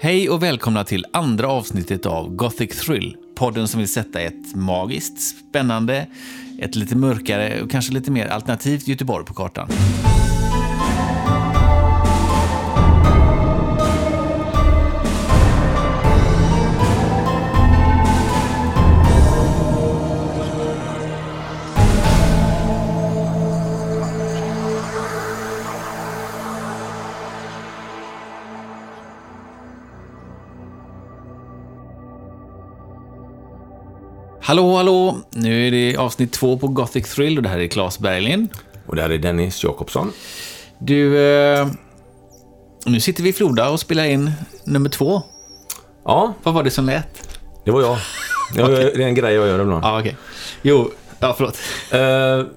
Hej och välkomna till andra avsnittet av Gothic Thrill. Podden som vill sätta ett magiskt, spännande, ett lite mörkare och kanske lite mer alternativt Göteborg på kartan. Hallå, hallå! Nu är det avsnitt två på Gothic Thrill och det här är Claes Berglind. Och det här är Dennis Jakobsson. Du, eh, nu sitter vi i Floda och spelar in nummer två. Ja, Vad var det som lät? det var jag. jag Det är en grej jag gör ibland. Ja, okej. Jo, ja, förlåt. Eh,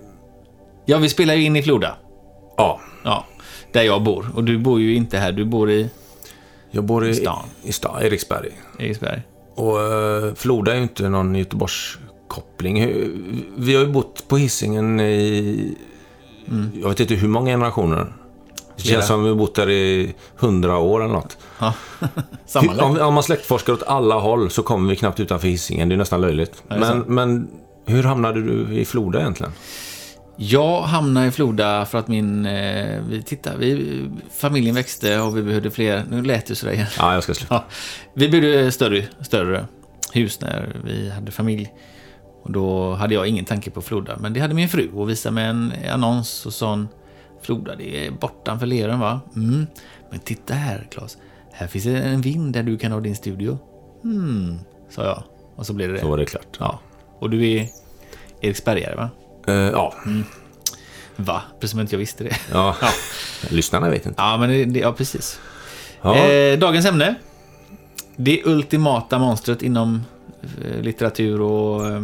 Ja, vi spelar ju in i Floda. ja, Ja, där jag bor. Och du bor ju inte här, du bor i jag bor i, Stan. i stan, Eriksberg. Eriksberg. Och uh, Floda är ju inte någon Göteborgskoppling. Vi har ju bott på Hisingen i, jag vet inte hur många generationer. Det känns som vi har bott där i hundra år eller något. Ja. Om, om man släktforskar åt alla håll så kommer vi knappt utanför Hisingen. Det är nästan löjligt. är men, men hur hamnade du i Floda egentligen? Jag hamnade i Floda för att min... Eh, vi, titta, vi, familjen växte och vi behövde fler... Nu lät det sådär igen. Ja, jag ska sluta. Ja, vi byggde större, större hus när vi hade familj. Och då hade jag ingen tanke på Floda. Men det hade min fru och visade mig en annons och sa Floda, det är bortanför Lerum va? Mm. Men titta här Claes. Här finns en vind där du kan ha din studio. Hmm, sa jag. Och så blev det det. Så var det klart. Ja. Och du är Eriksbergare va? Eh, ja. Va? Precis som inte jag visste det. Ja. Ja. Lyssnarna vet inte. Ja, men det, ja precis. Ja. Eh, dagens ämne. Det ultimata monstret inom eh, litteratur och eh,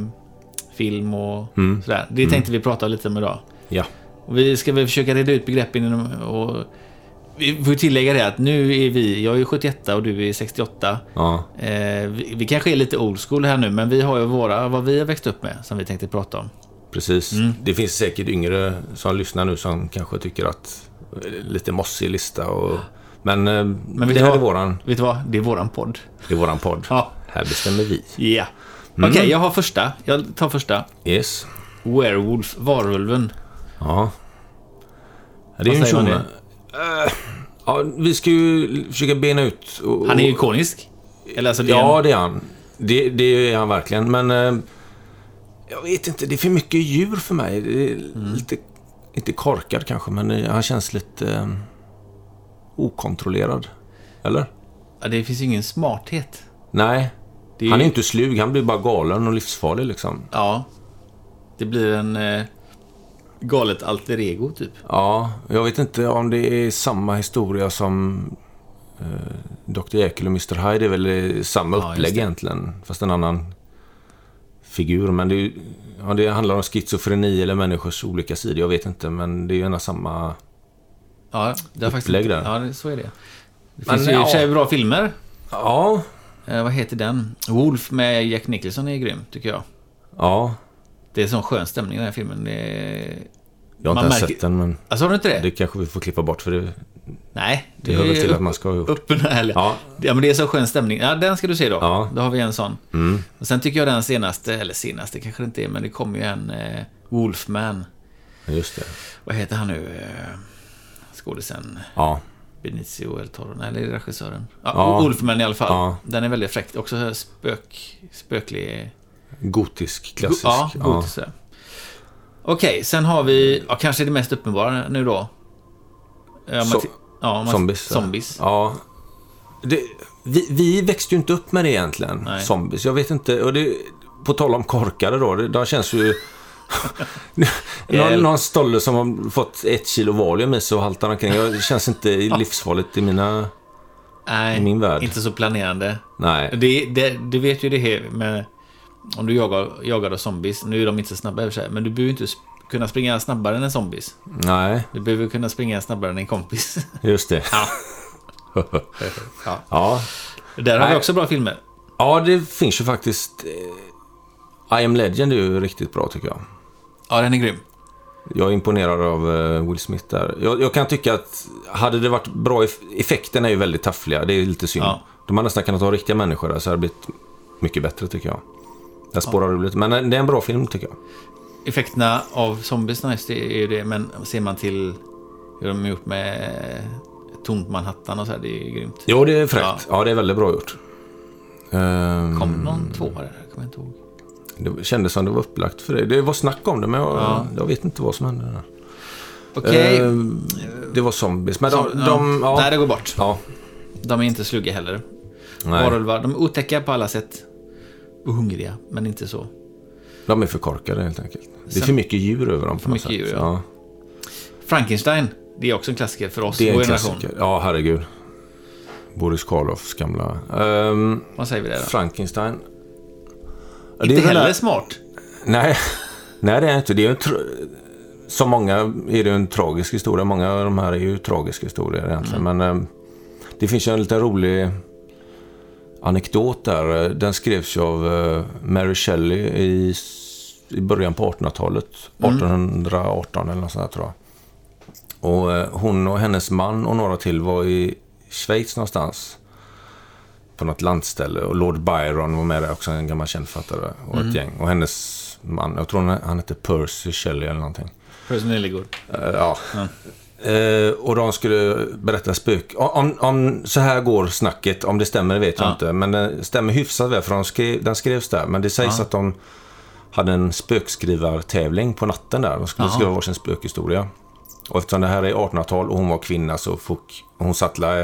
film och Mm. sådär. Det tänkte vi prata lite om idag. Ja. Och vi ska väl försöka reda ut begreppen inom, och vi får tillägga det att nu är vi, jag är 71 och du är 68. Ja. Eh, vi, vi kanske är lite old school här nu, men vi har ju våra, vad vi har växt upp med, som vi tänkte prata om. Precis. Mm. Det finns säkert yngre som lyssnar nu som kanske tycker att eh, lite mossig lista och... Men, eh, vet det här vad? är våran, Vet du vad? Det är våran podd. det är våran podd. Ja. Här bestämmer vi. Ja. Okej, jag har första. Jag tar första. Yes. Werewolf, varulven. Ja. Det är ju en tjomme. Eh, Ja, vi ska ju försöka bena ut... Och, Han är ju och- ikonisk. Eller alltså, det är Ja, en, det är han. Det, det är han verkligen. Men eh, jag vet inte, det är för mycket djur för mig. Det är Mm. lite, inte korkad kanske, men han känns lite eh, okontrollerad. Eller? ja, det finns ju ingen smarthet. Nej, är han är inte slug. Han blir bara galen och livsfarlig liksom. Ja. Det blir en eh, galet alter ego, typ. Ja, jag vet inte om det är samma historia som eh, Dr. Jekyll och Mr. Hyde. Det är väl eh, samma Ja, upplägg egentligen, fast en annan figur. Men det, är ja, det handlar om schizofreni eller människors olika sidor. Jag vet inte, men det är ju gärna samma... Ja, det faktiskt Upplägg inte- där. Ja, så är det. Det Men, finns ju i och för ja. sig bra filmer. Ja, Eh, vad heter den? Wolf med Jack Nicholson är grym, tycker jag. ja. Det är sån skön stämning i den här filmen. Det är... Jag har inte ens märker- sett den, men Alltså, har du inte det? det kanske vi får klippa bort för det, Nej. det hör väl till upp- att man ska gjort. Öppen och ärlig. Ja. ja, men det är så skön stämning. Ja, den ska du se då. Ja. Då har vi en sån. Mm. Och sen tycker jag den senaste, eller senaste kanske det inte är, men det kommer ju en eh, Wolfman. Just det. Vad heter han nu? Eh, skådisen Ja, Benicio El Toro. Nej, eller det regissören? Ja, Ja. Wolfman i alla fall. Ja. Den är väldigt fräck. Också spök, spöklig. gotisk, klassisk. Ja, gotisk. Ja. Okej, sen har vi, ja, kanske det mest uppenbara nu då. Ja, ti- ja, Zombies. Zombies. Ja. Det, vi, vi växte ju inte upp med det egentligen, Nej. zombies. Jag vet inte, och det, på tal om korkade då, det, de känns ju... någon, någon stolle som har fått ett kilo valium i sig och haltar omkring. Det känns inte livsfarligt i mina... Nej, i min värld. inte så planerande. Nej. Det, det, du vet ju det här med... Om du jagar, jagar zombies, nu är de inte så snabba i och för sig, men du behöver inte kunna springa snabbare än en zombies. Nej, Du behöver kunna springa snabbare än en kompis. just det. Ja. ja. Ja. Där har vi Nej. också bra filmer. ja, det finns ju faktiskt... Eh, I am legend är ju riktigt bra tycker jag. Ja, den är grym. Jag är imponerad av eh, Will Smith där. Jag, jag kan tycka att hade det varit bra... eff- Effekterna är ju väldigt taffliga. Det är lite synd. Ja. De har nästan kunnat ha riktiga människor där så hade det blivit mycket bättre tycker jag. Det spårar ur lite. Men eh, det är en bra film tycker jag. Effekterna av zombies nice, det är ju det. Men ser man till hur de är gjort med tomt Manhattan och så här, det är grymt. Jo, det är fräckt. Ja, det är väldigt bra gjort. Ehm, Kom någon tvåa där? Jag kommer inte ihåg. Det kändes som det var upplagt för det. Det var snack om det, men jag, Ja. jag vet inte vad som hände där. Okej. Ehm, det var zombies. Men de... Så- de ja. Nej, det går bort. ja. De är inte slugga heller. Varulvar, de är otäcka på alla sätt. Och hungriga, men inte så. De är för korkade helt enkelt. Det är för mycket djur över dem på För något sätt. djur, ja. Frankenstein, det är också en klassiker för oss, Det är vår en generation. klassiker. Ja, herregud. Boris Karloffs gamla... Ehm, Vad säger vi där då? Frankenstein. Ja, Inte heller där- smart. Nej, nej det är inte. Det är en tr- som många är det en tragisk historia. Många av de här är ju tragiska historier egentligen. Mm. Men eh, det finns ju en liten rolig anekdot där. Den skrevs ju av eh, Mary Shelley i, i början på 1800-talet. Mm. 1818 eller något sånt där tror jag. Och eh, hon och hennes man och några till var i Schweiz någonstans. På något landställe. Och Lord Byron var med där också, en gammal känd författare. Och Mm. ett gäng. Och hennes man, jag tror han, hette Percy Shelley eller någonting. Person Lillegård. Eh, ja. Eh, och de skulle berätta spök. Om, om så här går snacket, om det stämmer vet jag Ja. inte. Men det stämmer hyfsat väl, för de skrev, den skrevs där. Men det sägs Ja. att de hade en spökskrivartävling på natten där. De skulle Jaha. skriva varsin spökhistoria. Och eftersom det här är 1800-tal och hon var kvinna så fick hon satt la-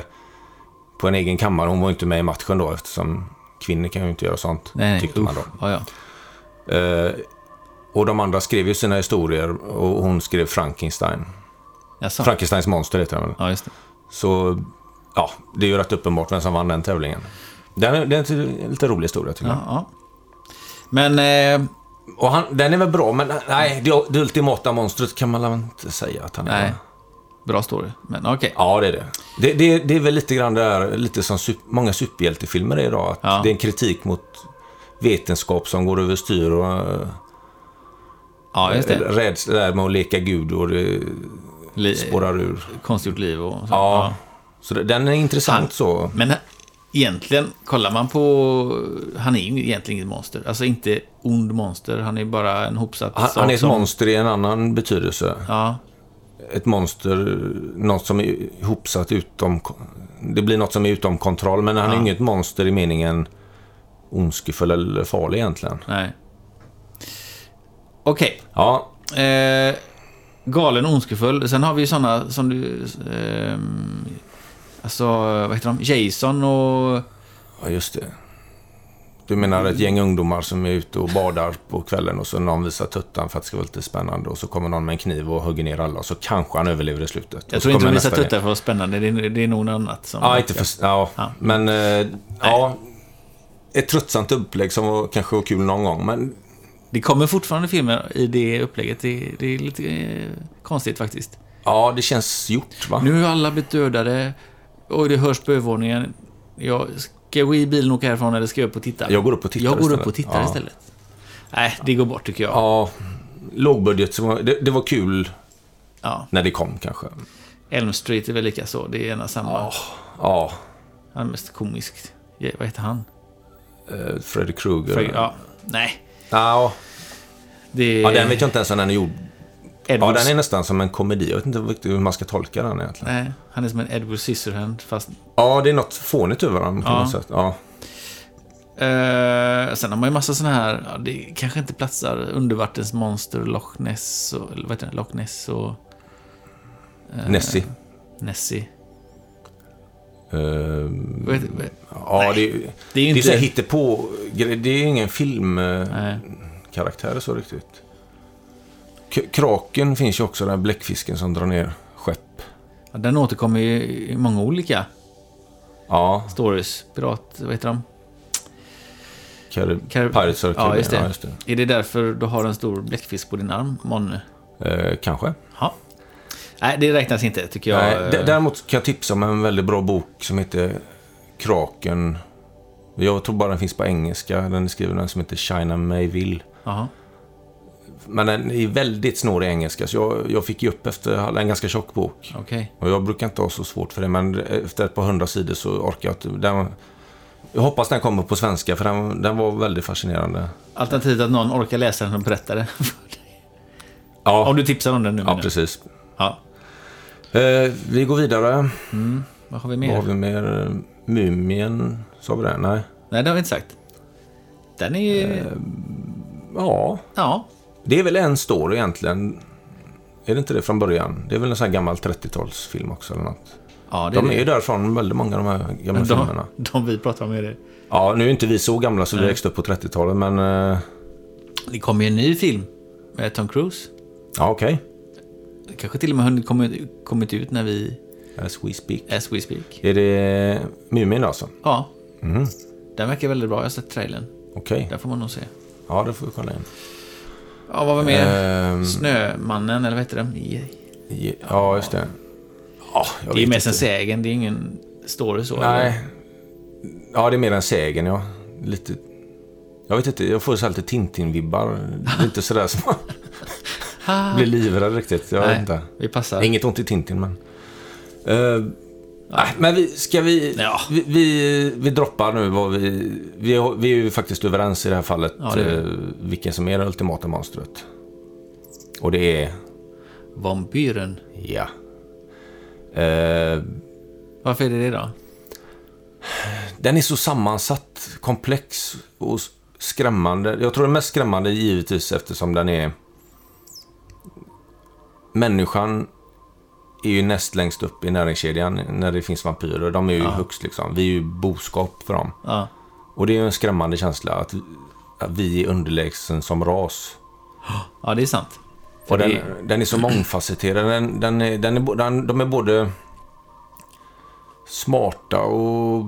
på en egen kammare. Hon var inte med i matchen då eftersom kvinnor kan ju inte göra sånt. Nej, nej. tyckte man då. Ja, ja. Eh, och de andra skrev ju sina historier och hon skrev Frankenstein. Jaså? Frankensteins monster heter den väl. Ja, just det. Så ja, det är ju rätt uppenbart vem som vann den tävlingen. Den är, det är en lite rolig historia tycker Ja, jag. ja. Men, eh, Och han, den är väl bra, men nej, det, det ultimata monstret kan man väl inte säga att han är. nej. Bra story. Men okej. Ja, det är det. Det, det. det är väl lite grann det här, lite som sup, många superhjältefilmer är idag. Att Ja. Det är en kritik mot vetenskap som går överstyr och eh, Ja, just det. rädsla där med att leka gud och det Li- spårar ur. konstgjort liv och så. Ja, så det, den är intressant Han- så. Men egentligen, kollar man på... Han är ju egentligen inget monster. Alltså inte ond monster. Han är bara en hopsatt Han, sak han är ett som- monster i en annan betydelse. Ja, Ett monster, något som är ihopsatt utom... Det blir något som är utom kontroll, men han är Ja. inget monster i meningen ondskefull eller farlig egentligen. nej. Okej. Ja, Eh, galen, ondskefull. Sen har vi ju sådana som du... ehm, alltså, vad heter de? Jason och... ja, just det. Du menar ett gäng ungdomar som är ute och badar på kvällen och så någon visar tuttan för att det ska vara lite spännande och så kommer någon med en kniv och hugger ner alla och så kanske han överlever i slutet. Och Jag tror inte de visar tuttar för att vara spännande. Det är, det är nog något annat som... Ja, inte för... Ja, Ja. men... Eh, ja, ett tröttsamt upplägg som var, kanske var kul någon gång, men Det kommer fortfarande filmer i det upplägget. Det, det är lite eh, konstigt faktiskt. ja, det känns gjort, va? Nu har alla blivit dödade. Och det hörs på övervåningen. Jag, ska gå i bilen åka härifrån eller ska jag upp och titta? Jag går upp och tittar Jag går upp istället. och tittar Ja. istället. Nej, det går bort tycker jag. Ja, lågbudget. Det, det var kul Ja. när det kom kanske. Elm Street är väl lika så. Det är ena samma. Ja, Han är mest komisk. Ja, vad heter han? eh, Freddy Krueger. Fred, ja. Nej. Ja, Det ja, den vet jag inte ens om den är gjord. Ja, Edward... den är nästan som en komedi. Jag vet inte hur man ska tolka den egentligen. Nej, han är som en Edward Scissorhand fast... Ja, det är något fånigt över den på Ja. något sätt. Ja. Eh, sen har man ju massa såna här, ja, det kanske inte platsar, undervattensmonster, Loch Ness och, vad heter det, Loch Ness och... eh, Nessie. Nessie. Eh, Vad heter, vad- ja, det, är- det är ju det är så inte... här hittepå. Det är ingen filmkaraktär Nej. så riktigt. K- Kraken finns ju också, den här bläckfisken som drar ner skepp. Ja, den återkommer ju i många olika Ja, stories. Pirat, vad heter de? Carib- Pirates of Ja, just det. Ja, just det. Är det därför du har en stor bläckfisk på din arm, Monne? Eh, kanske. Ja. Nej, det räknas inte, tycker jag. Nej, däremot kan jag tipsa om en väldigt bra bok som heter Kraken. Jag tror bara den finns på engelska. Den är skriven som heter China Mayville. Men den är väldigt snårig engelska, så jag, jag fick ge upp efter en ganska tjock bok. Okej. Och jag brukar inte ha så svårt för det, men efter ett par hundra sidor så orkar jag inte. Den, Jag hoppas den kommer på svenska, för den, den var väldigt fascinerande. Alternativt att någon orkar läsa den och berätta det. Ja, Om du tipsar om den nu. ja precis. Ja. Eh, vi går vidare. Vad har vi Vad mer? har vi mer? Mumien, sa vi det? Nej. Nej, det har vi inte sagt. Den är ju... Eh. Ja, Ja. det är väl en story egentligen. Är det inte det från början? Det är väl en sån här gammal 30-talsfilm också eller något. ja det De det. är ju därifrån, väldigt många av de här gamla Men filmerna. de, de vi pratar om är det. Ja, nu är inte vi så gamla så vi Nej. växte upp på 30-talet, men... eh, Det kommer ju en ny film med Tom Cruise. Ja, okej. Det kanske till och med har kommit, kommit ut när vi... As we speak. As we speak. Är det Mumin alltså? Ja, Mhm. den verkar väldigt bra. Jag har sett trailern. Okej. Den får man nog se. Ja, det får vi kolla in. Ja, vad var mer? Ehm, Snömannen, eller vad heter den? I- ja, just det. Ja, Det är mest en sägen, det är ingen story så. eller? Nej. Ja, det är mer en sägen, ja. Lite... Jag vet inte, jag får så lite Tintin-vibbar. Inte sådär som. Blir livrädd riktigt. Jag vet Nej, inte. vi passar. Inget ont i Tintin, men... Uh, nej, men vi, ska vi, Ja. vi, vi... Vi droppar nu vad vi... Vi, vi är ju faktiskt överens i det här fallet Ja, det eh, vilken som är det ultimata monstret. Och det är... Vampyren. Ja. Eh, Varför är det det då? Den är så sammansatt, komplex och skrämmande. Jag tror den mest skrämmande givetvis eftersom den är... Människan är ju näst längst upp i näringskedjan när det finns vampyrer. De är ju högst liksom. Vi är ju boskap för dem. Ja. Och det är ju en skrämmande känsla att, att vi är underlägsen som ras. ja, det är sant. För Och den, det- den är så mångfacetterad. Den, den är, den är, den, de är både smarta och...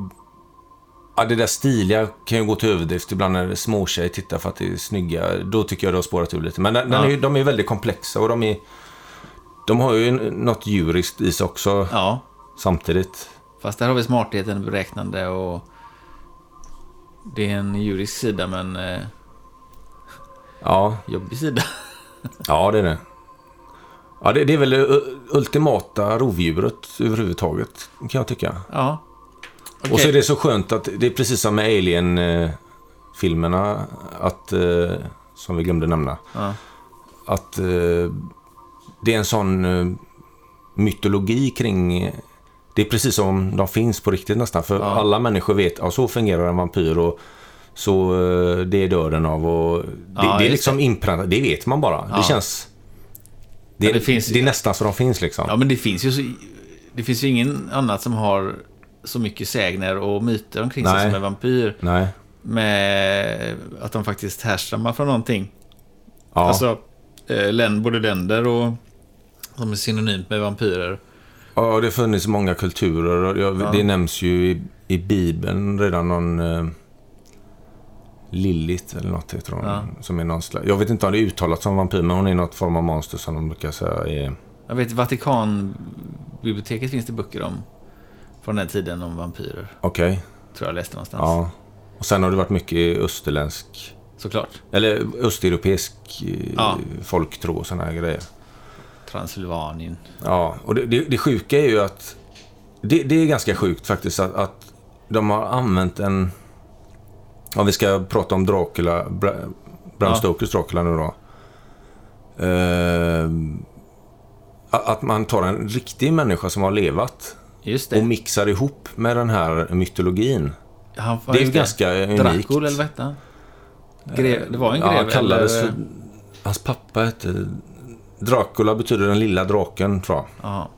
Ja, det där stiliga kan ju gå till överdrift ibland när småtjejer tittar för att det är snygga. Då tycker jag det har spårat ur lite. Men den, den Ja. är, de är väldigt komplexa och de är... De har ju något djuriskt i sig också Ja, samtidigt. fast där har vi smartheten, beräknande och... Det är en djurisk sida, men eh, Ja, jobbig sida. ja det är det. Ja, det, det är väl det u- ultimata rovdjuret överhuvudtaget, kan jag tycka. Ja. Och så är det så skönt att det är precis som med Alien-filmerna, att, eh, som vi glömde nämna, Ja. att eh, det är en sån eh, mytologi kring... Det är precis som de finns på riktigt nästan, för Ja. alla människor vet att så fungerar en vampyr och så eh, det är döden av och... Det, Ja, det är liksom inpräntat, det vet man bara. Ja. Det känns... Det, Ja, det finns- det är nästan så de finns liksom. Ja, men det finns ju så, Det finns ju ingen annat som har så mycket sägner och myter omkring sig Nej. som en vampyr. Nej. Med att de faktiskt härstammar från någonting. Ja. Alltså, eh, län, både länder och som är synonymt med vampyrer. Ja, det har funnits många kulturer. Jag, Ja. Det nämns ju i, i Bibeln redan någon... Eh, Lilith eller något heter hon. Ja. Som är någon slags, jag vet inte om det är uttalat som vampyr, men hon är något form av monster som de brukar säga är... Jag vet, Vatikanbiblioteket finns det böcker om från den tiden om vampyrer. Okej. Tror jag läste någonstans. Ja. Och sen har det varit mycket österländsk... Såklart. Eller östeuropeisk eh, Ja. folktro och sådana här grejer. Transylvanien. Ja, och det, det, det sjuka är ju att... Det, det är ganska sjukt faktiskt att, att de har använt en... Om vi ska prata om Dracula, Bra, Bram Ja. Stokers Dracula nu då. Ehm, att man tar en riktig människa som har levat Just och mixar ihop med den här mytologin. Han, Det är ju ganska unikt. Dracul, eller vad hette han? Grev, det var en Ja, grev, han kallades eller? för... Hans pappa hette... Dracula betyder den lilla draken, tror jag. Ja,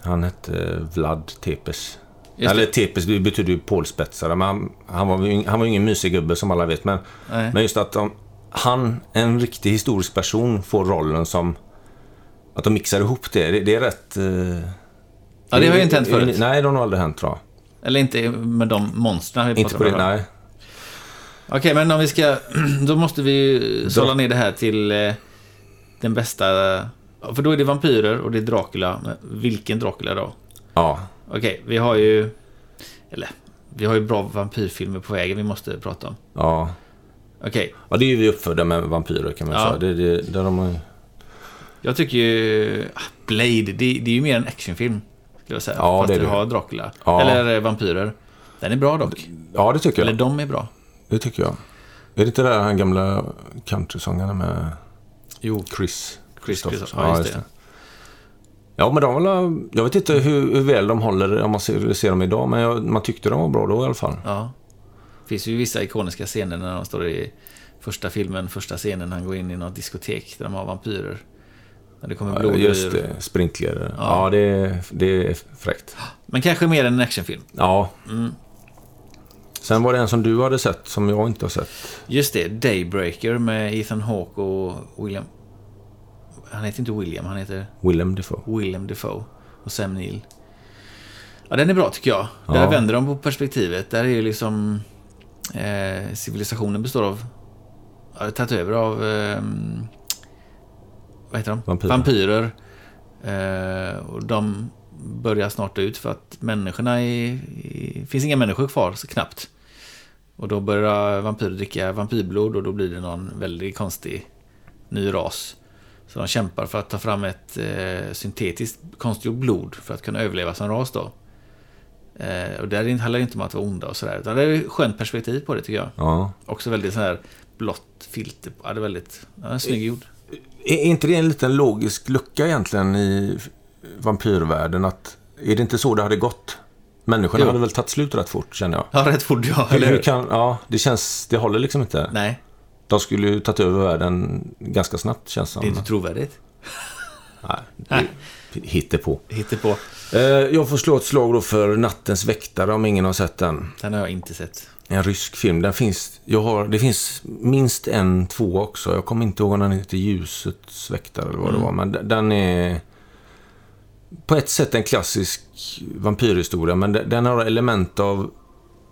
Han hette Vlad Tepes. Eller Tepes betyder ju pålspetsare, men han, han, var, han var ingen mysig gubbe som alla vet. Men, nej. men just att de, han, en riktig historisk person, får rollen som... Att de mixar ihop det, det, det är rätt... eh, Ja, det har ju inte hänt förut. Nej, det har nog aldrig hänt, tror jag. Eller inte med de monstren vi Inte på det, nej. Okej, men om vi ska... Då måste vi ju sålla ner det här till eh, den bästa... För då är det vampyrer och det är Dracula. Men vilken Dracula då? Ja, Okej, vi har ju... Eller, vi har ju bra vampyrfilmer på vägen vi måste prata om. ja. Okej, Ja, det är ju vi uppfödda med vampyrer kan man Ja. säga. Det, det, där de, har- jag tycker ju... ah, Blade, det, det är ju mer en actionfilm. Skulle jag säga. Ja, fast det är det. har Dracula. Ja. Eller eh, vampyrer. Den är bra dock. Ja, det tycker Eller jag. de är bra. Det tycker jag. Är det inte där han gamla countrysångarna med Jo, Chris? Chris? Christopher. Ja, just det. Ja, men de var, jag vet inte hur, hur väl de håller om man ser, ser dem idag, men jag, man tyckte de var bra då i alla fall. Ja. Det finns ju vissa ikoniska scener när de står i första filmen, första scenen, han går in i något diskotek där de har vampyrer. När det kommer blod Just ur. det, sprinkler. Ja, det, är- det är fräckt. Men kanske mer än en actionfilm. Ja. Mm. Sen var det en som du hade sett, som jag inte har sett. Just det, Daybreaker med Ethan Hawke och William... Han heter inte William, han heter Willem Dafoe. Willem Dafoe och Sam Neill. Ja, den är bra tycker jag. Ja. Där vänder de på perspektivet. Där är ju liksom... Eh, civilisationen består av... Ja, tagit över av... Eh, vad heter de? Vampyrer. Vampyrer. Eh, och de börjar snart ut för att människorna är... Det finns inga människor kvar, så knappt. Och då börjar vampyrer dricka vampyrblod och då blir det någon väldigt konstig ny ras. Så de kämpar för att ta fram ett eh, syntetiskt konstgjort blod för att kunna överleva som ras då. Eh, och där handlar det inte om att vara onda och sådär. Utan det är ett skönt perspektiv på det tycker jag. Ja. Också väldigt så här blått filter. Ja, det är väldigt... Ja, snygg gjord. Är är inte det en liten logisk lucka egentligen i vampyrvärlden? Att, är det inte så det hade gått? Människorna Jo. hade väl tagit slut rätt fort, känner jag. Ja, rätt fort ja. Eller hur kan, ja, det känns... Det håller liksom inte. Nej, De skulle ju tagit över världen ganska snabbt, känns det det är som. inte trovärdigt. Nej, det hittar på. Hittepå. Eh, jag får slå ett slag då för Nattens väktare, om ingen har sett den. Den har jag inte sett. En rysk film. Den finns, jag har, det finns minst en, två också. Jag kommer inte ihåg om den heter Ljusets väktare eller vad det var. Men den är på ett sätt en klassisk vampyrhistoria. Men den, har element av...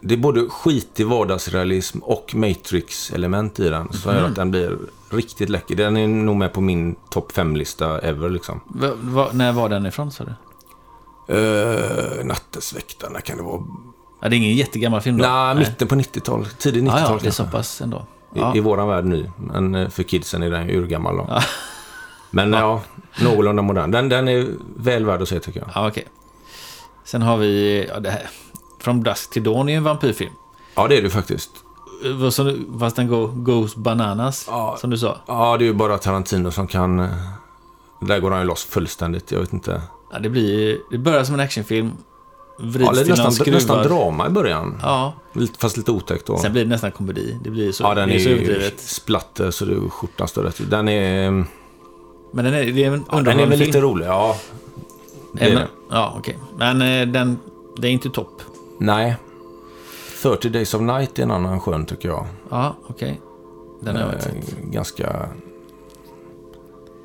Det är både skitig vardagsrealism och Matrix-element i den. Som gör att den blir riktigt läcker. Den är nog med på min topp 5-lista ever liksom. Va, va, när var den ifrån sa du? Uh, Nattens väktare, när kan det vara? Ja, det är ingen jättegammal film då? Nej, mitten på 90-talet. Tidigt 90-tal Ja, ja, det är så pass ändå. I, Ja. I våran värld nu. Men eh, för kidsen är den urgammal då. Men ja, någorlunda modern. Den, den är väl värd att se tycker jag. Ja, okej. Sen har vi, ja det här. From Dusk till Dawn är en vampyrfilm. Ja, det är det faktiskt. Du? Fast den går goes bananas, Ja. som du sa. Ja, det är ju bara Tarantino som kan... eh, Där går han ju loss fullständigt. Jag vet inte. Ja, det, blir, det börjar som en actionfilm. Vrids Ja, det är till nästan, skruvad- nästan drama i början. Ja, Fast lite otäckt då. sen blir det nästan komedi. Det blir så, Ja, den är är så överdrivet. splatter så är skjortan står rätt. Den är... Men den är, det är en Ja, den är väl lite rolig, ja. Det är men- Ja, okej. Men eh, den, det är inte topp. Nej. 30 Days of Night är en annan skön tycker jag. Ja, okej. Den har jag inte Eh, sett. ganska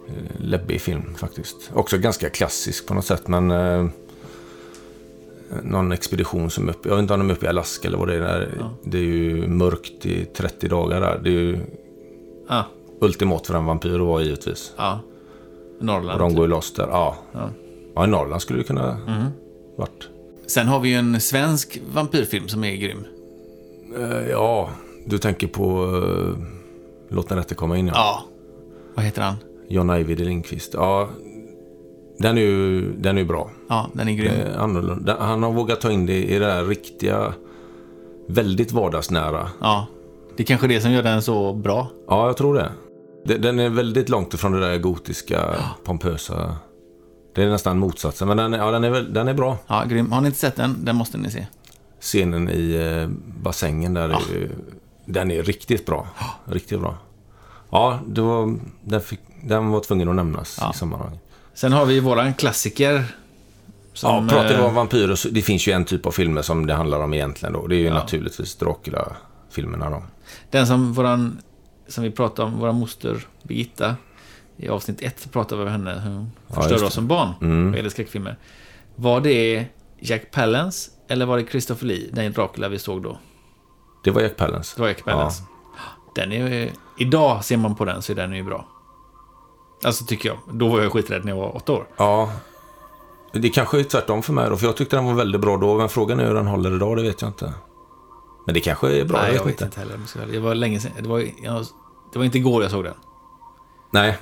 eh, läbbig film faktiskt. Också ganska klassisk på något sätt, men eh, någon expedition som är uppe, jag vet inte om de är uppe i Alaska eller vad det är. Där. Ja. Det är ju mörkt i 30 dagar där. Det är ju Ja, ultimat för en vampyr att vara givetvis. ja. Och Norrland. de går ju loss där. Ja. Ja. ja, i Norrland skulle det kunna Mhm. varit. Sen har vi ju en svensk vampyrfilm som är grym. Eh, ja, du tänker på uh, Låt den rätte komma in ja. Ja. Vad heter han? John Ajvide Lindqvist. Ja, den är ju den är bra. Ja, den är grym. Eh, annorlunda. Han har vågat ta in det i det här riktiga, väldigt vardagsnära. Ja. Det är kanske det som gör den så bra. Ja, jag tror det. Den är väldigt långt ifrån det där gotiska, pompösa. Det är nästan motsatsen, men den, är- ja, den, är, väl, den är bra. Ja, grym. Har ni inte sett den? Den måste ni se. Scenen i eh, bassängen där, är ju, den är riktigt bra. Riktigt bra. Ja, det var, den, fick, den var tvungen att nämnas Ja. i sammanhanget. Sen har vi våran klassiker. Som, ja, pratar vi eh, om vampyrer så det finns ju en typ av filmer som det handlar om egentligen då. Det är ju Ja. naturligtvis Dracula-filmerna då. Den som våran, som vi pratade om, vår moster Birgitta. I avsnitt ett så pratade vi om henne. Hur hon Ja, förstörde oss som barn. Mm. Vad gäller skräckfilmer. Var det Jack Palance eller var det Christopher Lee? Den Dracula vi såg då. Det var Jack Palance. Det var Jack Palance. Den är Idag ser man på den så är den ju bra. Alltså tycker jag. Då var jag skiträdd när jag var åtta år. Ja. Det kanske är tvärtom för mig då, för jag tyckte den var väldigt bra då. Men frågan är hur den håller idag, det vet jag inte. Men det kanske är bra, Nej, jag jag vet inte heller. vara ärlig. Det var länge sedan. Det var, jag, det var inte igår jag såg den. Nej.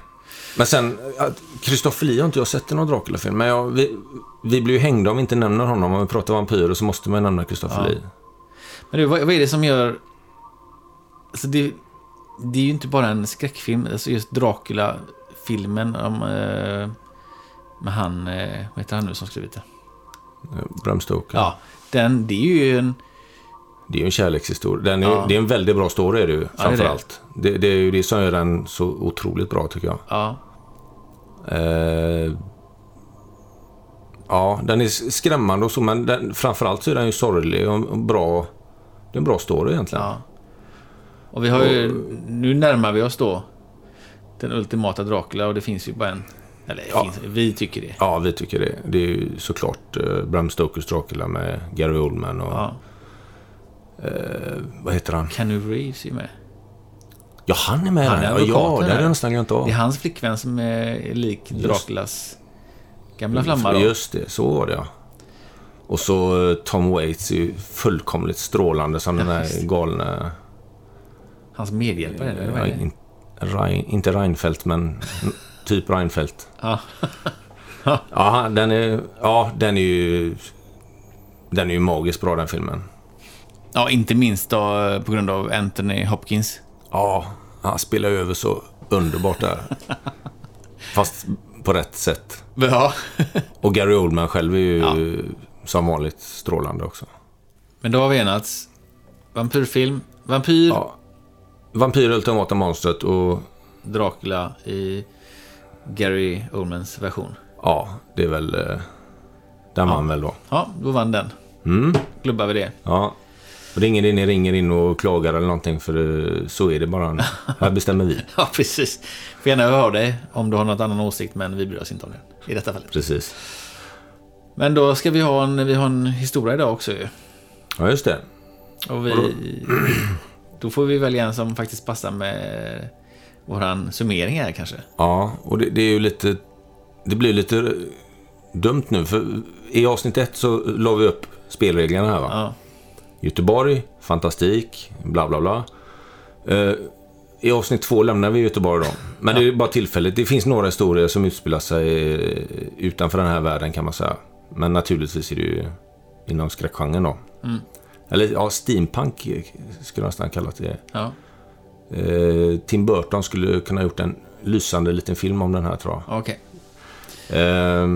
Men sen, att Christopher Lee har inte jag sett i någon Dracula-film. Men jag, vi, vi blir ju hängda om vi inte nämner honom. Om vi pratar vampyrer så måste man nämna Christopher Ja. Lee. Men du, vad, vad är det som gör... Alltså det, det är ju inte bara en skräckfilm. Alltså just Dracula-filmen om... Eh, med han... Eh, vad heter han nu som skrivit det? Bram Stoker. Ja. Den, det är ju en... Det är ju en kärlekshistoria. Den är, Ja. Det är en väldigt bra story är det ju, det är framför det. allt. Det, det är ju det som gör den så otroligt bra tycker jag. Ja. Eh, ja, den är skrämmande och så, men den, framförallt så är den ju sorglig och och bra. Det är en bra story egentligen. ja. Och vi har ju... Nu närmar vi oss då den ultimata Dracula och det finns ju bara en... Eller Ja. finns, vi tycker det. Ja, vi tycker det. Det är ju såklart eh, Bram Stokers Dracula med Gary Oldman och... Ja. Vad heter han? Kenny Reeves är med. Ja, han är med Han är. Ja, advokaten Ja, det hade jag nästan glömt av. Det är hans flickvän som är lik. Draculas gamla flamma då. Just det, så var det ja. Och så eh, Tom Waits är ju fullkomligt strålande som den just där galne... Hans medhjälpare, eller vad Ja, är det? in, Rein, inte Reinfeldt, men typ Reinfeldt. Ja. Ja, den är, ja, den är ju... Den är ju magiskt bra den filmen. Ja, inte minst då eh, på grund av Anthony Hopkins. Ja, han spelar ju över så underbart där. Fast på rätt sätt. Ja. Och Gary Oldman själv är ju Ja. som vanligt strålande också. Men då har vi enats. Vampyrfilm, Vampyr, Ja. Vampyr, Ultimata Monstret och Dracula i Gary Oldmans version. ja, det är väl... eh, Den vann väl då. Ja, då vann den. Mm. Klubbar vi det. Ja. Ringer in, ringer in och klagar eller någonting för eh, så är det bara. Här bestämmer vi. Ja, precis. Får gärna höra dig om du har något annan åsikt, men vi bryr oss inte om det i detta fallet. Precis. Men då ska vi ha en, vi har en historia idag också ju. Ja, just det. Och vi... Då får vi välja en som faktiskt passar med våran summering här kanske. Ja, och det, det är ju lite... Det blir lite dumt nu, för i avsnitt ett så la vi upp spelreglerna här va. Ja, Göteborg, fantastik, bla bla bla. Eh, I avsnitt två lämnar vi Göteborg då. Men det är bara tillfälligt. Det finns några historier som utspelar sig eh, utanför den här världen kan man säga. Men naturligtvis är det ju inom skräckgenren då. Eller ja, steampunk skulle jag nästan kalla det. ja. Eh, Tim Burton skulle kunna ha gjort en lysande liten film om den här tror jag. okej. Eh,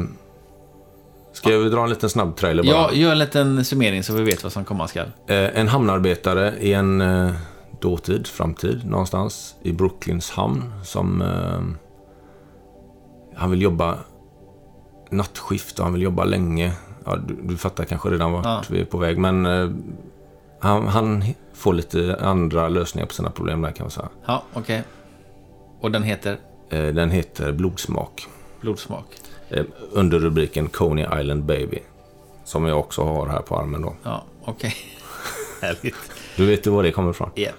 ska jag dra en liten snabb trailer bara? Ja, gör en liten summering så vi vet vad som komma skall. Eh, en hamnarbetare i en eh, dåtid, framtid, någonstans i Brooklyns hamn som... Eh, han vill jobba nattskift och han vill jobba länge. Ja, du, du fattar kanske redan vart Ja. vi är på väg, men han, han får lite andra lösningar på sina problem där kan man säga. Ja, okej. Och den heter den heter Blodsmak. Blodsmak. Eh, under rubriken Coney Island Baby. Som jag också har här på armen då. Ja, okej. Härligt. Du vet ju var det kommer ifrån? Ja.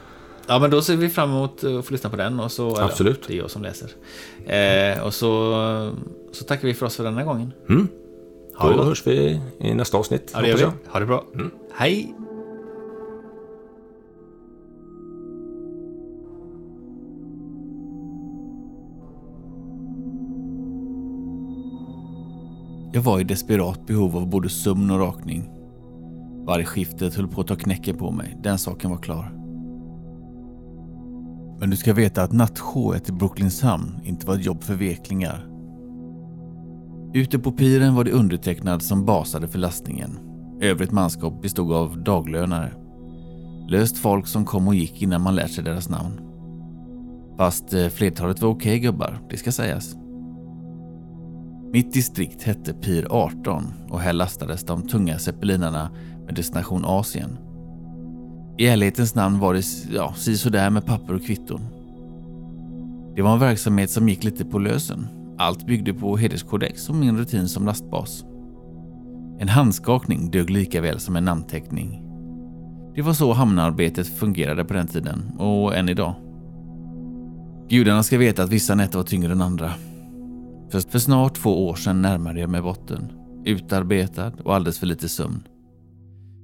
Ja, men då ser vi fram emot att få lyssna på den. Och så, eller, Absolut. det är jag som läser. Eh, och så, så tackar vi för oss för denna gången. Mm. Ha Då hörs vi i nästa avsnitt. Ja, det gör vi. Ha det bra. Hej! Jag var i desperat behov av både sömn och rakning. Vargskiftet höll på att ta knäcken på mig, den saken var klar. Men du ska veta att nattshowet i Brooklyns hamn inte var ett jobb för veklingar. Ute på piren var det undertecknad som basade för lastningen. Övrigt manskap bestod av daglönare. Löst folk som kom och gick innan man lärt sig deras namn. Fast eh, flertalet var okej gubbar, det ska sägas. Mitt distrikt hette Pir 18 och här lastades de tunga zeppelinarna med destination Asien. I ärlighetens namn var det ja, sisådär med papper och kvitton. Det var en verksamhet som gick lite på lösen. Allt byggde på hederskodex och min rutin som lastbas. En handskakning dög lika väl som en namnteckning. Det var så hamnarbetet fungerade på den tiden och än idag. Gudarna ska veta att vissa nätter var tyngre än andra. För, för snart två år sedan närmade jag mig botten. Utarbetad och alldeles för lite sömn.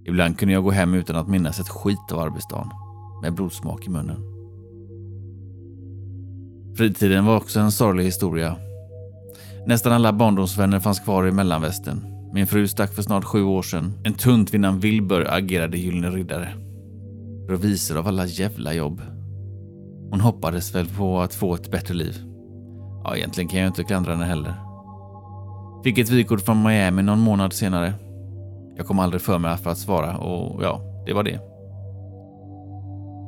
Ibland kunde jag gå hem utan att minnas ett skit av arbetsdagen. Med blodsmak i munnen. Fritiden var också en sorglig historia. Nästan alla barndomsvänner fanns kvar i mellanvästen. Min fru stack för snart sju år sedan. En tunt vid Wilbur agerade Gyllene Riddare. Revisor av alla jävla jobb. Hon hoppades väl på att få ett bättre liv. Ja, egentligen kan jag inte klandra henne heller. Fick ett vykort från Miami någon månad senare. Jag kom aldrig för mig för att svara och ja, det var det.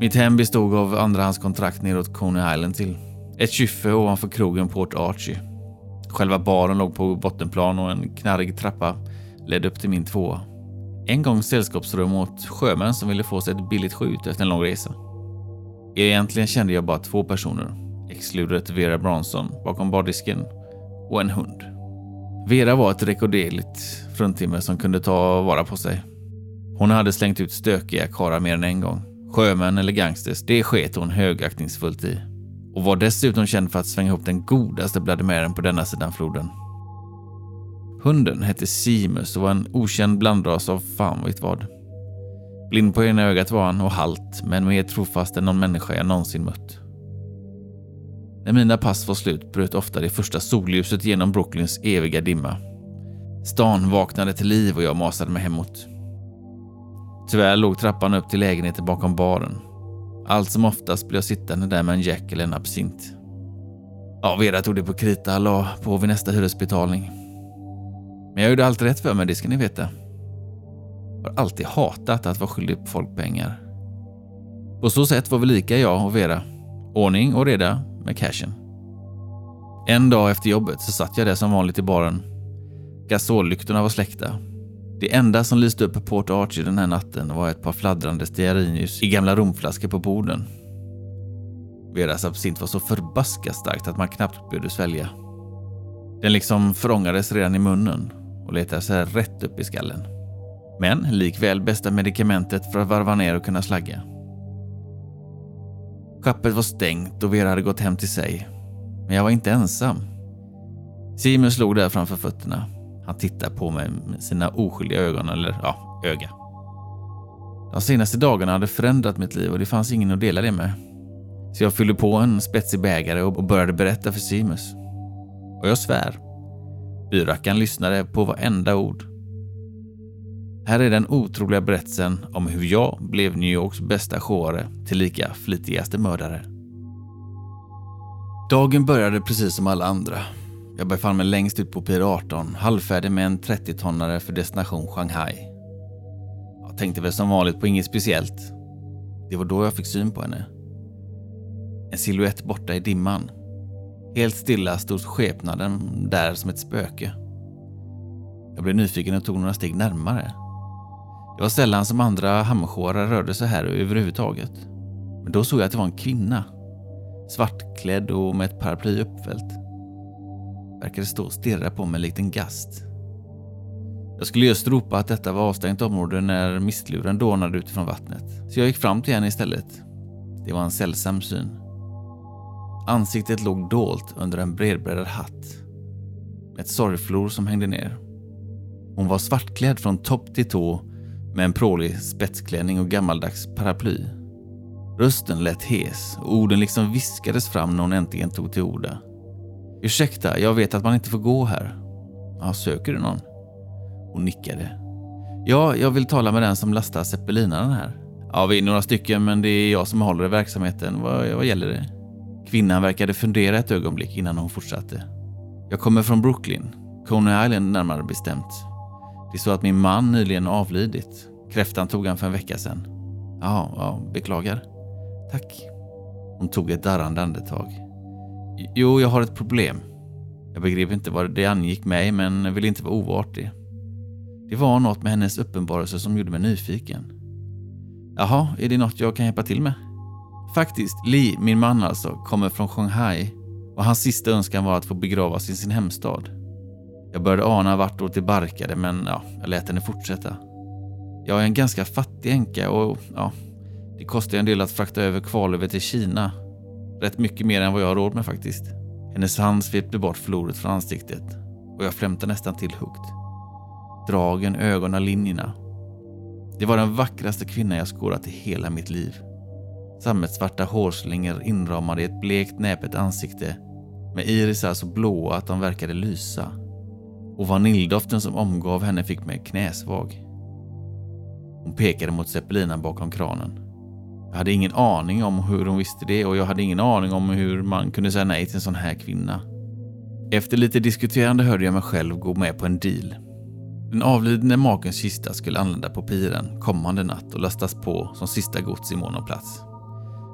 Mitt hem bestod av andrahandskontrakt neråt Coney Island till. Ett kyffe ovanför krogen Port Archie. Själva baren låg på bottenplan och en knarrig trappa ledde upp till min tvåa. En gång sällskapsrum åt sjömän som ville få sig ett billigt skjut efter en lång resa. Egentligen kände jag bara två personer, exkluderat Vera Bronson bakom bardisken och en hund. Vera var ett rekorderligt fruntimmer som kunde ta vara på sig. Hon hade slängt ut stökiga karlar mer än en gång. Sjömän eller gangsters, det sket hon högaktningsfullt i. Och var dessutom känd för att svänga ihop den godaste blademären på denna sidan floden. Hunden hette Simus och var en okänd blandras av fan vet vad. Blind på ena ögat var han och halt, men mer trofast än någon människa jag någonsin mött. När mina pass var slut bröt ofta det första solljuset genom Brooklyns eviga dimma. Stan vaknade till liv och jag masade mig hemåt. Tyvärr låg trappan upp till lägenheten bakom baren. Allt som oftast blev jag sittande där med en jack eller en absint. Ja, Vera tog det på krita och la på vid nästa hyresbetalning. Men jag gjorde allt rätt för mig, det ska ni veta. Jag har alltid hatat att vara skyldig på folk pengar. På så sätt var vi lika jag och Vera. Ordning och reda med cashen. En dag efter jobbet så satt jag där som vanligt i baren. Gasollyktorna var släckta. Det enda som lyste upp på Port Archie den här natten var ett par fladdrande stearinljus i gamla romflaskor på borden. Veras absint var så förbaskat starkt att man knappt behövde svälja. Den liksom förångades redan i munnen och letade sig rätt upp i skallen. Men likväl bästa medikamentet för att varva ner och kunna slagga. Skeppet var stängt och Vera hade gått hem till sig. Men jag var inte ensam. Simon slog där framför fötterna. Han tittade på mig med sina oskyldiga ögon, eller ja, öga. De senaste dagarna hade förändrat mitt liv och det fanns ingen att dela det med. Så jag fyllde på en spetsig bägare och började berätta för Simus. Och jag svär. Byrackan lyssnade på varenda ord. Här är den otroliga berättelsen om hur jag blev New Yorks bästa showare tillika flitigaste mördare. Dagen började precis som alla andra. Jag befann mig längst ut på Pier 18, halvfärdig med en 30-tonnare för destination Shanghai. Jag tänkte väl som vanligt på inget speciellt. Det var då jag fick syn på henne. En siluett borta i dimman. Helt stilla stod skepnaden där som ett spöke. Jag blev nyfiken och tog några steg närmare. Det var sällan som andra hammersjåare rörde sig här överhuvudtaget. Men då såg jag att det var en kvinna. Svartklädd och med ett paraply uppfällt. Verkade stå och stirra på mig likt en gast. Jag skulle just ropa att detta var avstängt område när mistluren dånade utifrån vattnet. Så jag gick fram till henne istället. Det var en sällsam syn. Ansiktet låg dolt under en bredbräddad hatt. Med ett sorgflor som hängde ner. Hon var svartklädd från topp till tå med en prålig spetsklänning och gammaldags paraply. Rösten lät hes och orden liksom viskades fram när hon äntligen tog till orda. Ursäkta, jag vet att man inte får gå här. Ja, söker du någon? Hon nickade. Ja, jag vill tala med den som lastar zeppelinaren här. Ja, vi är några stycken, men det är jag som håller i verksamheten. Vad, vad gäller det? Kvinnan verkade fundera ett ögonblick innan hon fortsatte. Jag kommer från Brooklyn, Coney Island närmare bestämt. Det är så att min man nyligen avlidit. Kräftan tog han för en vecka sedan. Ja, ja, beklagar. Tack. Hon tog ett darrande andetag. Jo, jag har ett problem. Jag begrep inte vad det angick mig, men ville inte vara oartig. Det var något med hennes uppenbarelse som gjorde mig nyfiken. Jaha, är det något jag kan hjälpa till med? Faktiskt, Li, min man alltså, kommer från Shanghai och hans sista önskan var att få begravas i sin hemstad. Jag började ana vartåt det barkade, men ja, jag lät henne fortsätta. Jag är en ganska fattig änka och ja, det kostar en del att frakta över kvarlever till Kina. Rätt mycket mer än vad jag har råd med faktiskt. Hennes hand svepte bort floret från ansiktet och jag flämtade nästan till högt. Dragen, ögonen, linjerna. Det var den vackraste kvinna jag skådat i hela mitt liv. Sammetsvarta hårslingor inramade i ett blekt näpet ansikte med irisar så blåa att de verkade lysa. Och vaniljdoften som omgav henne fick mig knäsvag. Hon pekade mot zeppelinan bakom kranen. Jag hade ingen aning om hur hon visste det och jag hade ingen aning om hur man kunde säga nej till en sån här kvinna. Efter lite diskuterande hörde jag mig själv gå med på en deal. Den avlidne makens kista skulle anlända på piren kommande natt och lastas på som sista gods i mån av plats.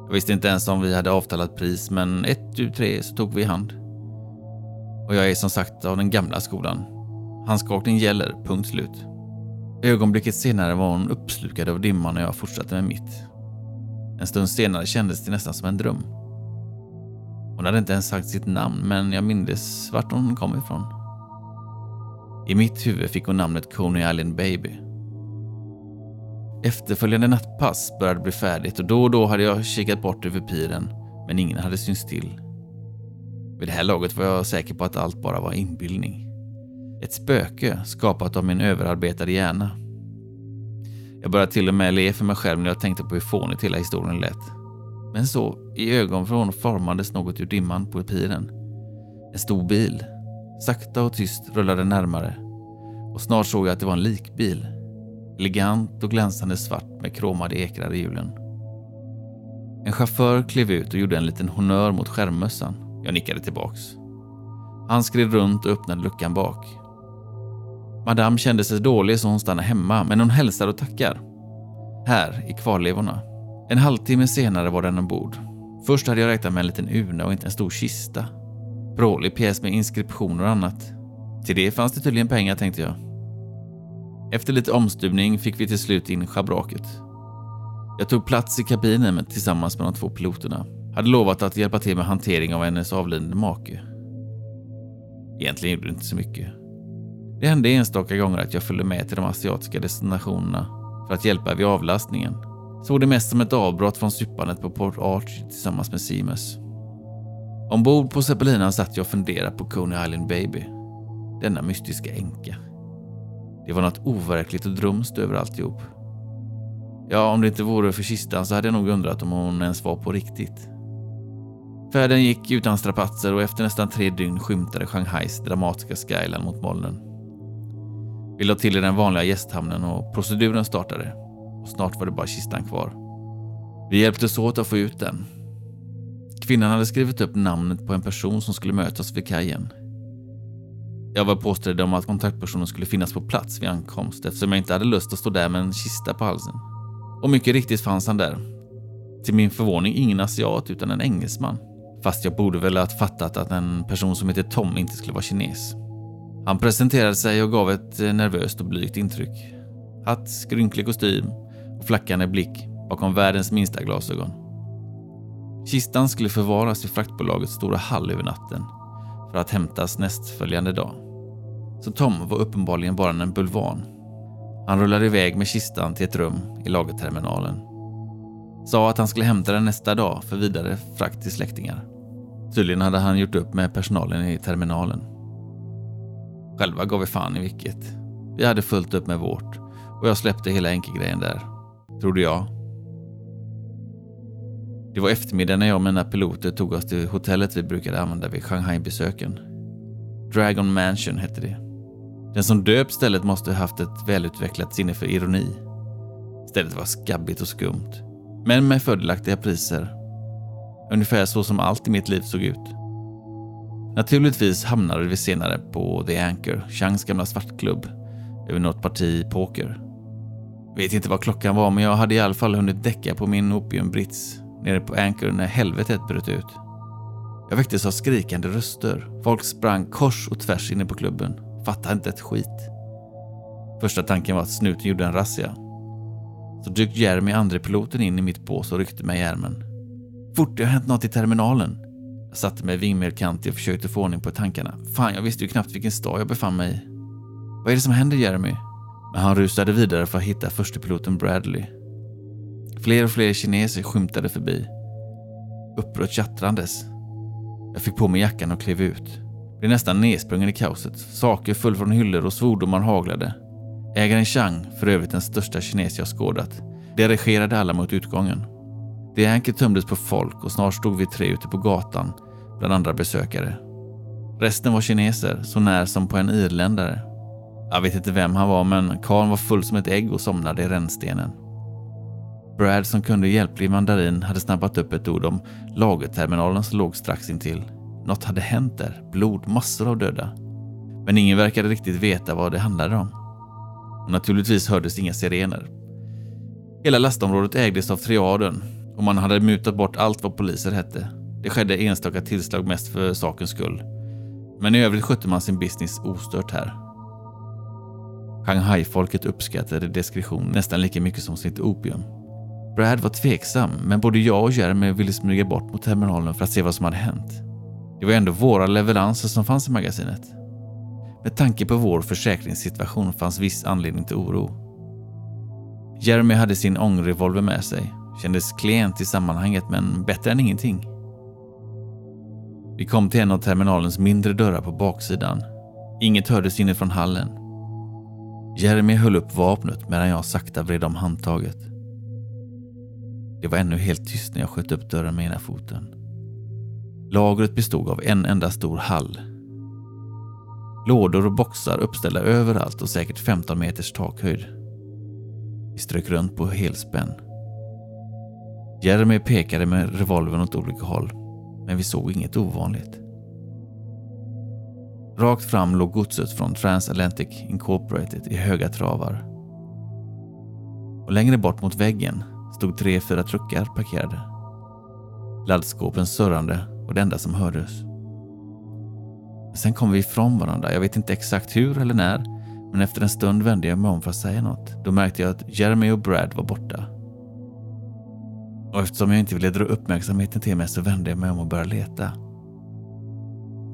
Jag visste inte ens om vi hade avtalat pris, men ett, tu, tre så tog vi i hand. Och jag är som sagt av den gamla skolan. Handskakning gäller, punkt slut. Ögonblicket senare var hon uppslukad av dimman och jag fortsatte med mitt. En stund senare kändes det nästan som en dröm. Hon hade inte ens sagt sitt namn, men jag mindes vart hon kom ifrån. I mitt huvud fick hon namnet Coney Island Baby. Efterföljande nattpass började bli färdigt och då och då hade jag kikat bort över piren, men ingen hade synts till. Vid det här laget var jag säker på att allt bara var inbildning. Ett spöke skapat av min överarbetade hjärna. Jag började till och med le för mig själv när jag tänkte på hur fånigt hela historien lät. Men så, i ögonvrån formades något ur dimman på piren. En stor bil. Sakta och tyst rullade närmare. Och snart såg jag att det var en likbil. Elegant och glänsande svart med kromade ekrar i hjulen. En chaufför klev ut och gjorde en liten honör mot skärmmössan. Jag nickade tillbaks. Han skred runt och öppnade luckan bak. Madame kände sig dålig så hon stannade hemma, men hon hälsar och tackar. Här, i kvarlevorna. En halvtimme senare var den ombord. Först hade jag räknat med en liten urna och inte en stor kista. Brålig pjäs med inskriptioner och annat. Till det fanns det tydligen pengar, tänkte jag. Efter lite omstuvning fick vi till slut in schabraket. Jag tog plats i kabinen tillsammans med de två piloterna. Hade lovat att hjälpa till med hantering av hennes avlidne make. Egentligen gjorde det inte så mycket. Det hände enstaka gånger att jag följde med till de asiatiska destinationerna för att hjälpa vid avlastningen. Såg det mest som ett avbrott från suppandet på Port Arch tillsammans med Seamus. Ombord på Zeppelinan satt jag och funderade på Coney Island Baby. Denna mystiska änka. Det var något overkligt och drömskt över alltihop. Ja, om det inte vore för kistan så hade jag nog undrat om hon ens var på riktigt. Färden gick utan strapatser och efter nästan tre dygn skymtade Shanghais dramatiska skyline mot molnen. Vi la till i den vanliga gästhamnen och proceduren startade. Och snart var det bara kistan kvar. Vi hjälptes åt att få ut den. Kvinnan hade skrivit upp namnet på en person som skulle mötas vid kajen. Jag var påstådd om att kontaktpersonen skulle finnas på plats vid ankomst eftersom jag inte hade lust att stå där med en kista på halsen. Och mycket riktigt fanns han där. Till min förvåning ingen asiat utan en engelsman. Fast jag borde väl ha fattat att en person som heter Tom inte skulle vara kines. Han presenterade sig och gav ett eh, nervöst och blygt intryck. Hatt, skrynklig kostym och flackande blick bakom världens minsta glasögon. Kistan skulle förvaras i fraktbolagets stora hall över natten för att hämtas nästföljande dag. Så Tom var uppenbarligen bara en bulvan. Han rullade iväg med kistan till ett rum i lagerterminalen. Sa att han skulle hämta den nästa dag för vidare frakt till släktingar. Tydligen hade han gjort upp med personalen i terminalen. Själva gav vi fan i vilket. Vi hade fullt upp med vårt och jag släppte hela enkegrejen där. Trodde jag. Det var eftermiddag när jag och mina piloter tog oss till hotellet vi brukade använda vid Shanghai-besöken. Dragon Mansion hette det. Den som döpt stället måste ha haft ett välutvecklat sinne för ironi. Stället var skabbigt och skumt, men med fördelaktiga priser. Ungefär så som allt i mitt liv såg ut. Naturligtvis hamnade vi senare på The Anchor, Changs gamla svartklubb, över något parti poker. Vet inte vad klockan var, men jag hade i alla fall hunnit däcka på min opiumbrits nere på Anchor när helvetet bröt ut. Jag väcktes av skrikande röster. Folk sprang kors och tvärs inne på klubben. Fattade inte ett skit. Första tanken var att snuten gjorde en razzia. Så dök Jeremy, andre piloten, in i mitt bås och ryckte mig i ärmen. Fort, det har hänt något i terminalen. Jag satte mig vingmerkantig och försökte få ordning på tankarna. Fan, jag visste ju knappt vilken stad jag befann mig i. Vad är det som händer, Jeremy? Men han rusade vidare för att hitta förstepiloten Bradley. Fler och fler kineser skymtade förbi. Upprört tjattrandes. Jag fick på mig jackan och klev ut. Blev nästan nedsprungen i kaoset. Saker föll från hyllor och svordomar haglade. Ägaren Chang, för övrigt den största kines jag skådat, dirigerade alla mot utgången. Det anket tömdes på folk och snart stod vi tre ute på gatan bland andra besökare. Resten var kineser, så när som på en irländare. Jag vet inte vem han var, men karln var full som ett ägg och somnade i rännstenen. Brad som kunde hjälplig mandarin hade snabbat upp ett ord om lagerterminalen som låg strax intill. Något hade hänt där. Blod, massor av döda. Men ingen verkade riktigt veta vad det handlade om. Och naturligtvis hördes inga sirener. Hela lastområdet ägdes av triaden och man hade mutat bort allt vad poliser hette. Det skedde enstaka tillslag mest för sakens skull. Men i övrigt skötte man sin business ostört här. Shanghai-folket uppskattade diskretion nästan lika mycket som sitt opium. Brad var tveksam, men både jag och Jeremy ville smyga bort mot terminalen för att se vad som hade hänt. Det var ändå våra leveranser som fanns i magasinet. Med tanke på vår försäkringssituation fanns viss anledning till oro. Jeremy hade sin ångrevolver med sig. Kändes klent i sammanhanget, men bättre än ingenting. Vi kom till en av terminalens mindre dörrar på baksidan. Inget hördes inifrån hallen. Jeremy höll upp vapnet medan jag sakta vred om handtaget. Det var ännu helt tyst när jag sköt upp dörren med ena foten. Lagret bestod av en enda stor hall. Lådor och boxar uppställda överallt och säkert 15 meters takhöjd. Vi strök runt på helspänn. Jeremy pekade med revolvern åt olika håll, men vi såg inget ovanligt. Rakt fram låg godset från Transatlantic Incorporated i höga travar. Och längre bort mot väggen stod tre, fyra truckar parkerade. Laddskåpen surrande och det enda som hördes. Sen kom vi ifrån varandra. Jag vet inte exakt hur eller när, men efter en stund vände jag mig om för att säga något. Då märkte jag att Jeremy och Brad var borta. Och eftersom jag inte ville dra uppmärksamheten till mig så vände jag mig om och började leta.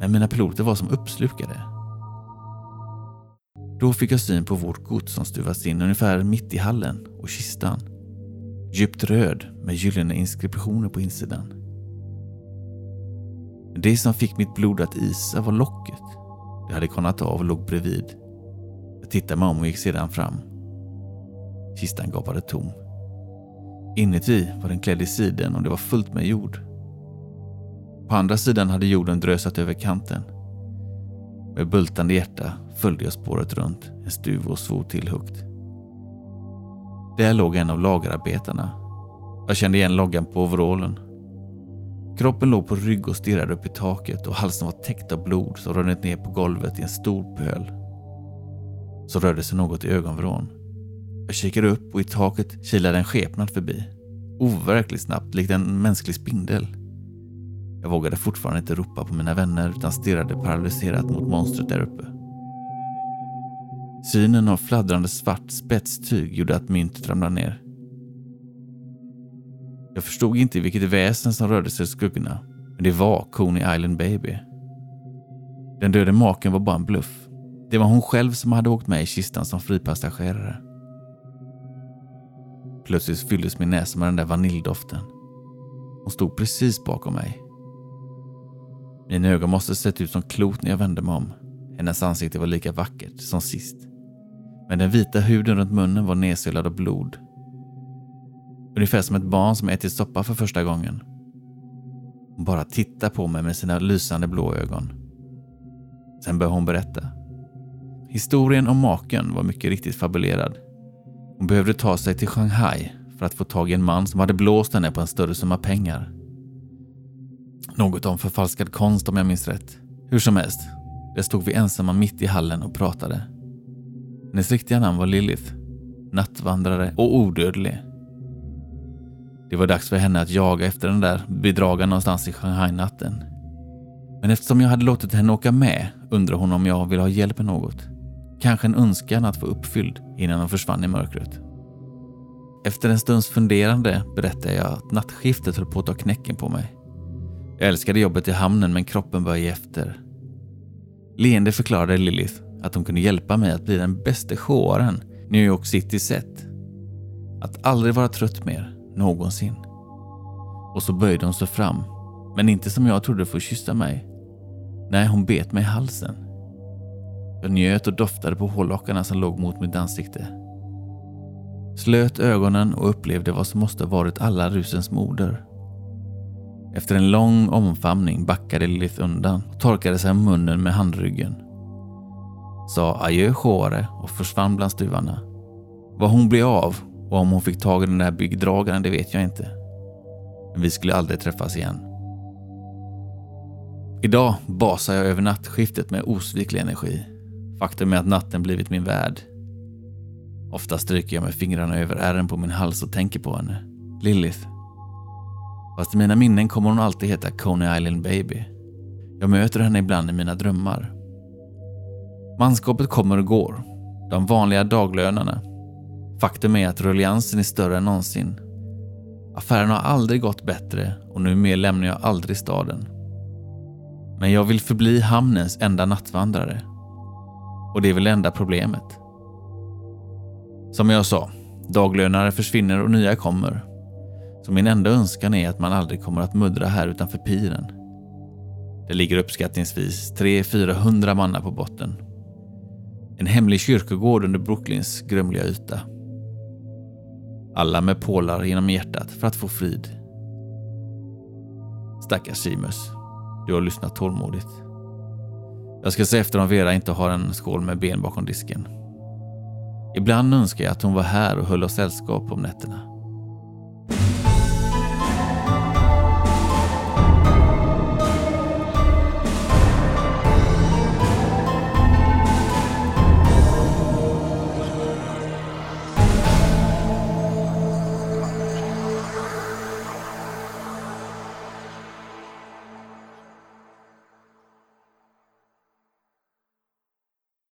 Men mina piloter var som uppslukade. Då fick jag syn på vårt gods som stuvats in ungefär mitt i hallen och kistan. Djupt röd med gyllene inskriptioner på insidan. Det som fick mitt blod att isa var locket. Det hade konat av och låg bredvid. Jag tittade mig om och gick sedan fram. Kistan gapade tom. Inuti var den klädd i siden och det var fullt med jord. På andra sidan hade jorden drösat över kanten. Med bultande hjärta följde jag spåret runt, en stuv och svor till högt. Där låg en av lagerarbetarna. Jag kände igen loggan på overallen. Kroppen låg på rygg och stirrade upp i taket och halsen var täckt av blod som runnit ner på golvet i en stor pöl. Så rörde sig något i ögonvrån. Jag kikade upp och i taket kilade en skepnad förbi. Overkligt snabbt, likt en mänsklig spindel. Jag vågade fortfarande inte ropa på mina vänner utan stirrade paralyserat mot monstret där uppe. Synen av fladdrande svart spetstyg gjorde att myntet ramlade ner. Jag förstod inte vilket väsen som rörde sig i skuggorna, men det var Coney Island Baby. Den döde maken var bara en bluff. Det var hon själv som hade åkt med i kistan som fripassagerare. Plötsligt fylldes min näsa med den där vaniljdoften. Hon stod precis bakom mig. Mina ögon måste sett ut som klot när jag vände mig om. Hennes ansikte var lika vackert som sist. Men den vita huden runt munnen var nedsölad av blod. Ungefär som ett barn som ätit soppa för första gången. Hon bara tittade på mig med sina lysande blå ögon. Sen började hon berätta. Historien om maken var mycket riktigt fabulerad. Hon behövde ta sig till Shanghai för att få tag i en man som hade blåst henne på en större summa pengar. Något om förfalskad konst om jag minns rätt. Hur som helst, där stod vi ensamma mitt i hallen och pratade. Hennes riktiga namn var Lilith, nattvandrare och odödlig. Det var dags för henne att jaga efter den där bedragaren någonstans i Shanghai-natten. Men eftersom jag hade låtit henne åka med undrade hon om jag ville ha hjälp med något. Kanske en önskan att få uppfylld innan hon försvann i mörkret. Efter en stunds funderande berättade jag att nattskiftet höll på att ta knäcken på mig. Jag älskade jobbet i hamnen men kroppen började ge efter. Leende förklarade Lilith att hon kunde hjälpa mig att bli den bästa showaren New York City sett. Att aldrig vara trött mer, någonsin. Och så böjde hon sig fram, men inte som jag trodde för att kyssa mig. Nej, hon bet mig i halsen. Jag njöt och doftade på hårlockarna som låg mot mitt ansikte. Slöt ögonen och upplevde vad som måste varit alla rusens moder. Efter en lång omfamning backade Lilith undan och torkade sig om munnen med handryggen. Sa adjö Chore och försvann bland stuvarna. Vad hon blev av Och om hon fick tag i den där byggdragaren, det vet jag inte. Men vi skulle aldrig träffas igen. Idag basar jag över nattskiftet med osviklig energi. Faktum är att natten blivit min värld. Ofta stryker jag med fingrarna över ärren på min hals och tänker på henne. Lilith. Fast i mina minnen kommer hon alltid heta Coney Island Baby. Jag möter henne ibland i mina drömmar. Manskapet kommer och går. De vanliga daglönarna. Faktum är att rulliansen är större än någonsin. Affären har aldrig gått bättre och numera lämnar jag aldrig staden. Men jag vill förbli hamnens enda nattvandrare. Och det är väl det enda problemet. Som jag sa, daglönare försvinner och nya kommer. Så min enda önskan är att man aldrig kommer att muddra här utanför piren. Det ligger uppskattningsvis 300-400 mannar på botten. En hemlig kyrkogård under Brooklyns grumliga yta. Alla med pålar genom hjärtat för att få frid. Stackars Simus. Du har lyssnat tålmodigt. Jag ska se efter om Vera inte har en skål med ben bakom disken. Ibland önskar jag att hon var här och höll oss sällskap om nätterna.